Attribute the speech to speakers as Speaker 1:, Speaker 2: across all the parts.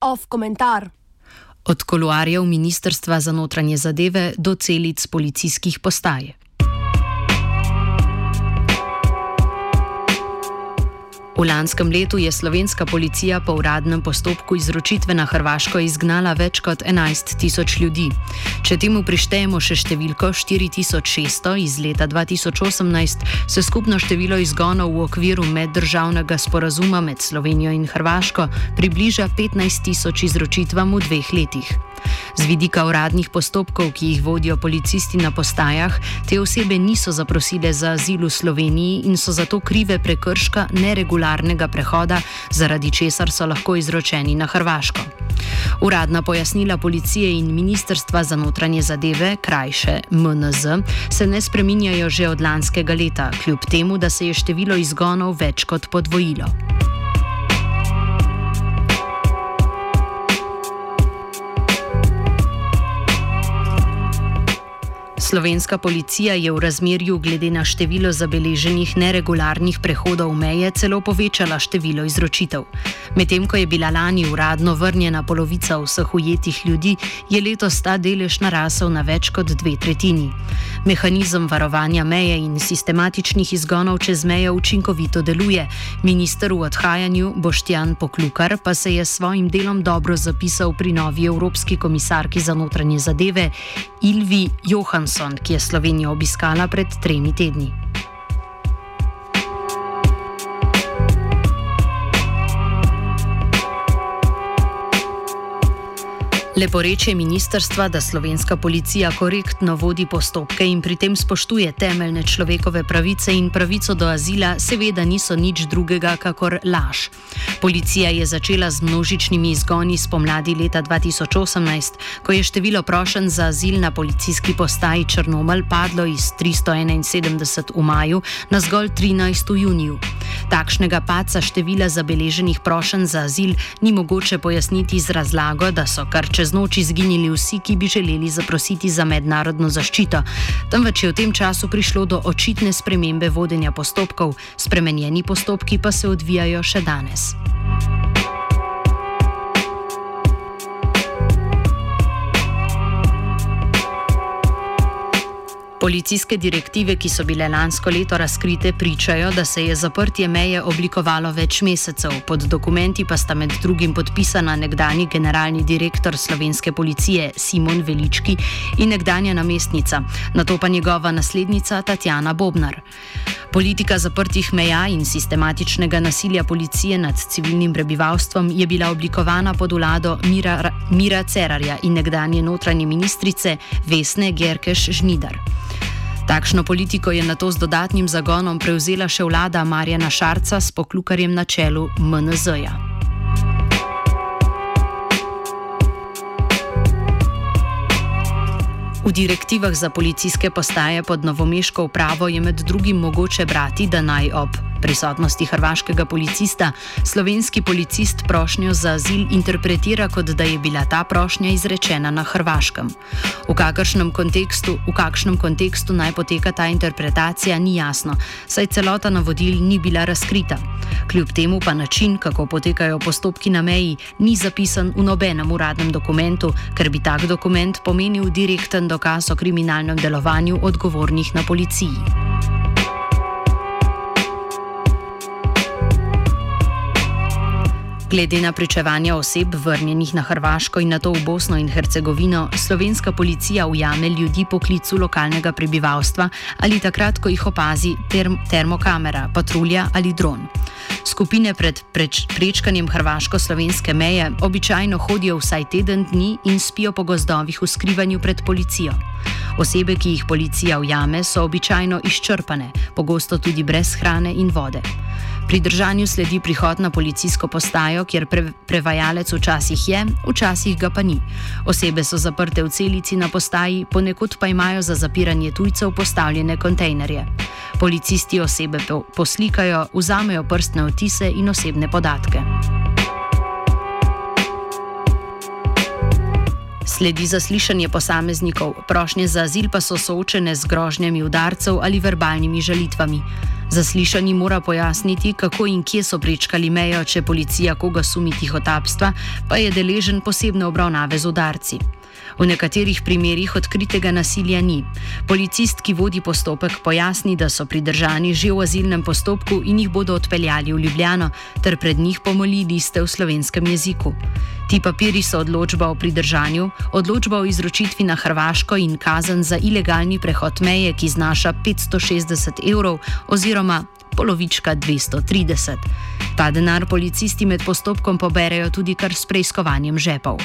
Speaker 1: Off komentar.
Speaker 2: Od koluarjev Ministrstva za notranje zadeve do celic policijskih postaj. V lanskem letu je slovenska policija po uradnem postopku izročitve na Hrvaško izgnala več kot 11 tisoč ljudi. Če temu prištejemo še številko 4600 iz leta 2018, se skupno število izgonov v okviru meddržavnega sporazuma med Slovenijo in Hrvaško približa 15 tisoč izročitvam v dveh letih. Z vidika uradnih postopkov, ki jih vodijo policisti na postajah, te osebe niso zaprosile za azil v Sloveniji in so zato krive prekrška neregularnega prehoda, zaradi česar so lahko izročeni na Hrvaško. Uradna pojasnila policije in Ministrstva za notranje zadeve, krajše MNZ, se ne spreminjajo že od lanskega leta, kljub temu, da se je število izgonov več kot podvojilo. Slovenska policija je v razmerju glede na število zabeleženih neregularnih prehodov meje celo povečala število izročitev. Medtem ko je bila lani uradno vrnjena polovica vseh ujetih ljudi, je letos ta delež narasel na več kot dve tretjini. Mehanizem varovanja meje in sistematičnih izgonov čez mejo učinkovito deluje. Minister v odhajanju Boštjan Poklukar pa se je s svojim delom dobro zapisal pri novi Evropski komisarki za notranje zadeve Ilvi Johansson. Johansson, ki je Slovenijo obiskala pred tremi tedni. Leporeče ministrstva, da slovenska policija korektno vodi postopke in pri tem spoštuje temeljne človekove pravice in pravico do azila, seveda niso nič drugega kakor laž. Policija je začela z množičnimi izgoni spomladi leta 2018, ko je število prošen za azil na policijski postaji Črnomelj padlo iz 371 v maju na zgolj 13 v juniju. Takšnega paca števila zabeleženih prošen za azil ni mogoče pojasniti z razlago, da so kar čez čez noč izginili vsi, ki bi želeli zaprositi za mednarodno zaščito, temveč je v tem času prišlo do očitne spremembe vodenja postopkov, spremenjeni postopki pa se odvijajo še danes. Policijske direktive, ki so bile lansko leto razkrite, pričajo, da se je zaprtje meje oblikovalo več mesecev. Pod dokumenti pa sta med drugim podpisana nekdani generalni direktor slovenske policije Simon Velički in nekdanja namestnica, na to pa njegova naslednica Tatjana Bobnar. Politika zaprtih meja in sistematičnega nasilja policije nad civilnim prebivalstvom je bila oblikovana pod vlado Mira, Mira Cerarja in nekdanje notranje ministrice Vesne Gerkeš Žnidar. Takšno politiko je na to z dodatnim zagonom prevzela še vlada Marjana Šarca s poklukarjem na čelu MNZ-ja. V direktivah za policijske postaje pod novomeško upravo je med drugim mogoče brati, da naj ob prisotnosti hrvaškega policista slovenski policist prošnjo za azil interpretira kot da je bila ta prošnja izrečena na hrvaškem. V, kontekstu, v kakšnem kontekstu naj poteka ta interpretacija, ni jasno, saj celota navodil ni bila razkrita. Kljub temu pa način, kako potekajo postopki na meji, ni zapisan v nobenem uradnem dokumentu, ker bi tak dokument pomenil direkten dokaz o kriminalnem delovanju odgovornih na policiji. Glede na pričevanja oseb vrnjenih na Hrvaško in na to v Bosno in Hercegovino, slovenska policija ujame ljudi po klicu lokalnega prebivalstva ali takrat, ko jih opazi term termokamera, patrulja ali dron. Skupine pred preč prečkanjem hrvaško-slovenske meje običajno hodijo vsaj teden dni in spijo po gozdovih v skrivanju pred policijo. Osebe, ki jih policija ujame, so običajno izčrpane, pogosto tudi brez hrane in vode. Pri držanju sledi prihod na policijsko postajo, kjer pre prevajalec včasih je, včasih ga pa ni. Osebe so zaprte v celici na postaji, ponekod pa imajo za zapiranje tujcev postavljene kontejnerje. Policisti osebe po poslikajo, vzamejo prstne otise in osebne podatke. Sledi zaslišanje posameznikov, prošnje za azil pa so soočene z grožnjami udarcev ali verbalnimi žalitvami. Zaslišani mora pojasniti, kako in kje so prečkali mejo, če policija koga sumi tihotapstva, pa je deležen posebne obravnave z udarci. V nekaterih primerjih odkritega nasilja ni. Policist, ki vodi postopek, pojasni, da so pridržani že v azilnem postopku in jih bodo odpeljali v Ljubljano, ter pred njih pomoli liste v slovenskem jeziku. Ti papiri so odločba o pridržanju, odločba o izročitvi na Hrvaško in kazen za ilegalni prehod meje, ki znaša 560 evrov oziroma polovička 230. Ta denar policisti med postopkom poberejo tudi kar s preiskovanjem žepov.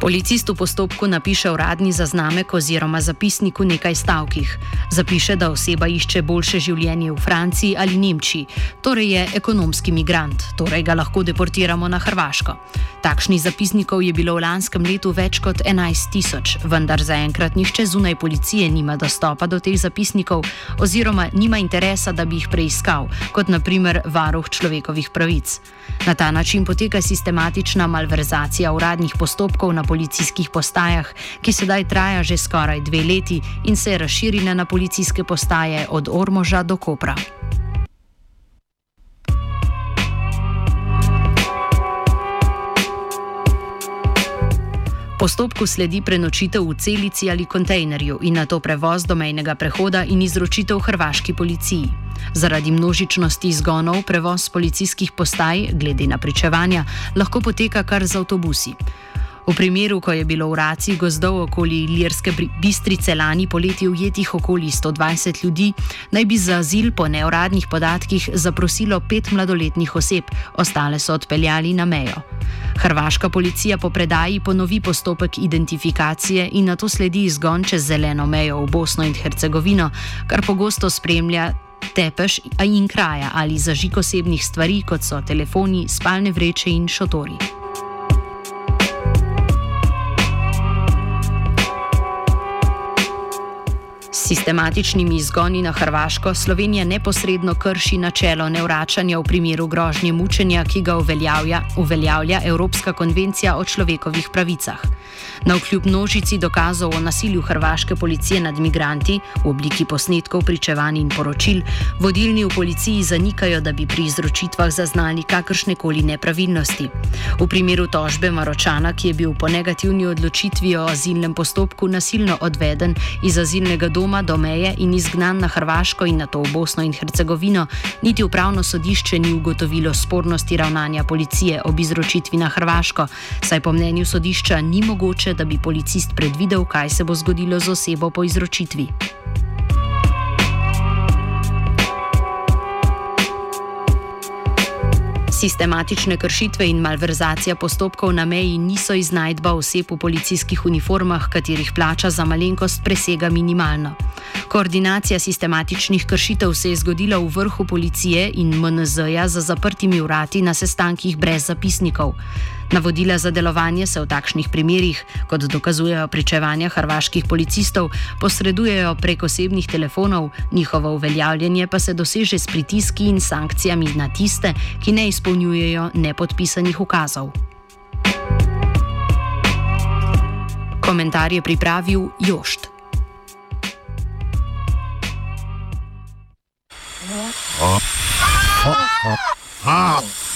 Speaker 2: Policist v postopku napiše uradni zaznamek oziroma zapisnik v nekaj stavkih. Zapiše, da oseba išče boljše življenje v Franciji ali Nemčiji, torej je ekonomski migrant, torej ga lahko deportiramo na Hrvaško. Takšnih zapisnikov je bilo v lanskem letu več kot 11 tisoč, vendar zaenkrat nihče zunaj policije nima dostopa do teh zapisnikov oziroma nima interesa, da bi jih preiskal, kot naprimer varuh človekovih pravic. Na ta način poteka sistematična malverzacija uradnih postopkov na policijskih postajah, ki sedaj traja že skoraj dve leti in se je razširila na policijske postaje od Ormoža do Kopra. Postopku sledi prenočitev v celici ali kontejnerju in na to prevoz do mejnega prehoda in izročitev hrvaški policiji. Zaradi množičnosti izgonov prevoz policijskih postaj, glede na pričevanja, lahko poteka kar z avtobusi. V primeru, ko je bilo v raci gozdov okoli Ilirske bistrice lani poleti ujetih okoli 120 ljudi, naj bi za azil po neuradnih podatkih zaprosilo pet mladoletnih oseb, ostale so odpeljali na mejo. Hrvaška policija po predaji ponovi postopek identifikacije in na to sledi izgon čez zeleno mejo v Bosno in Hercegovino, kar pogosto spremlja tepež in kraja ali zažig osebnih stvari, kot so telefoni, spalne vreče in šotori. Sistematičnimi izgoni na Hrvaško Slovenija neposredno krši načelo nevračanja v primeru grožnje mučenja, ki ga uveljavlja, uveljavlja Evropska konvencija o človekovih pravicah. Na vkljub množici dokazov o nasilju hrvaške policije nad migranti v obliki posnetkov, pričevanj in poročil, vodilni v policiji zanikajo, da bi pri izročitvah zaznali kakršne koli nepravilnosti. V primeru tožbe Maročana, ki je bil po negativni odločitvi o azilnem postopku nasilno odveden iz azilnega doma do meje in izgnan na Hrvaško in na to v Bosno in Hercegovino, niti upravno sodišče ni ugotovilo spornosti ravnanja policije ob izročitvi na Hrvaško, saj po mnenju sodišča ni mogoče da bi policist predvidel, kaj se bo zgodilo z osebo po izročitvi. Sistematične kršitve in malverzacija postopkov na meji niso iznajdba oseb v policijskih uniformah, katerih plača za malenkost presega minimalno. Koordinacija sistematičnih kršitev se je zgodila v vrhu policije in MNZ-ja za zaprtimi vrati na sestankih brez zapisnikov. Navodila za delovanje se v takšnih primerjih, kot dokazujejo pričevanja hrvaških policistov, posredujejo prek osebnih telefonov, njihovo uveljavljanje pa se doseže s pritiski in sankcijami na tiste, ki ne izpolnjujejo nepodpisanih ukazov. Komentar je pripravil Jošt. Ah. Ah. Ah.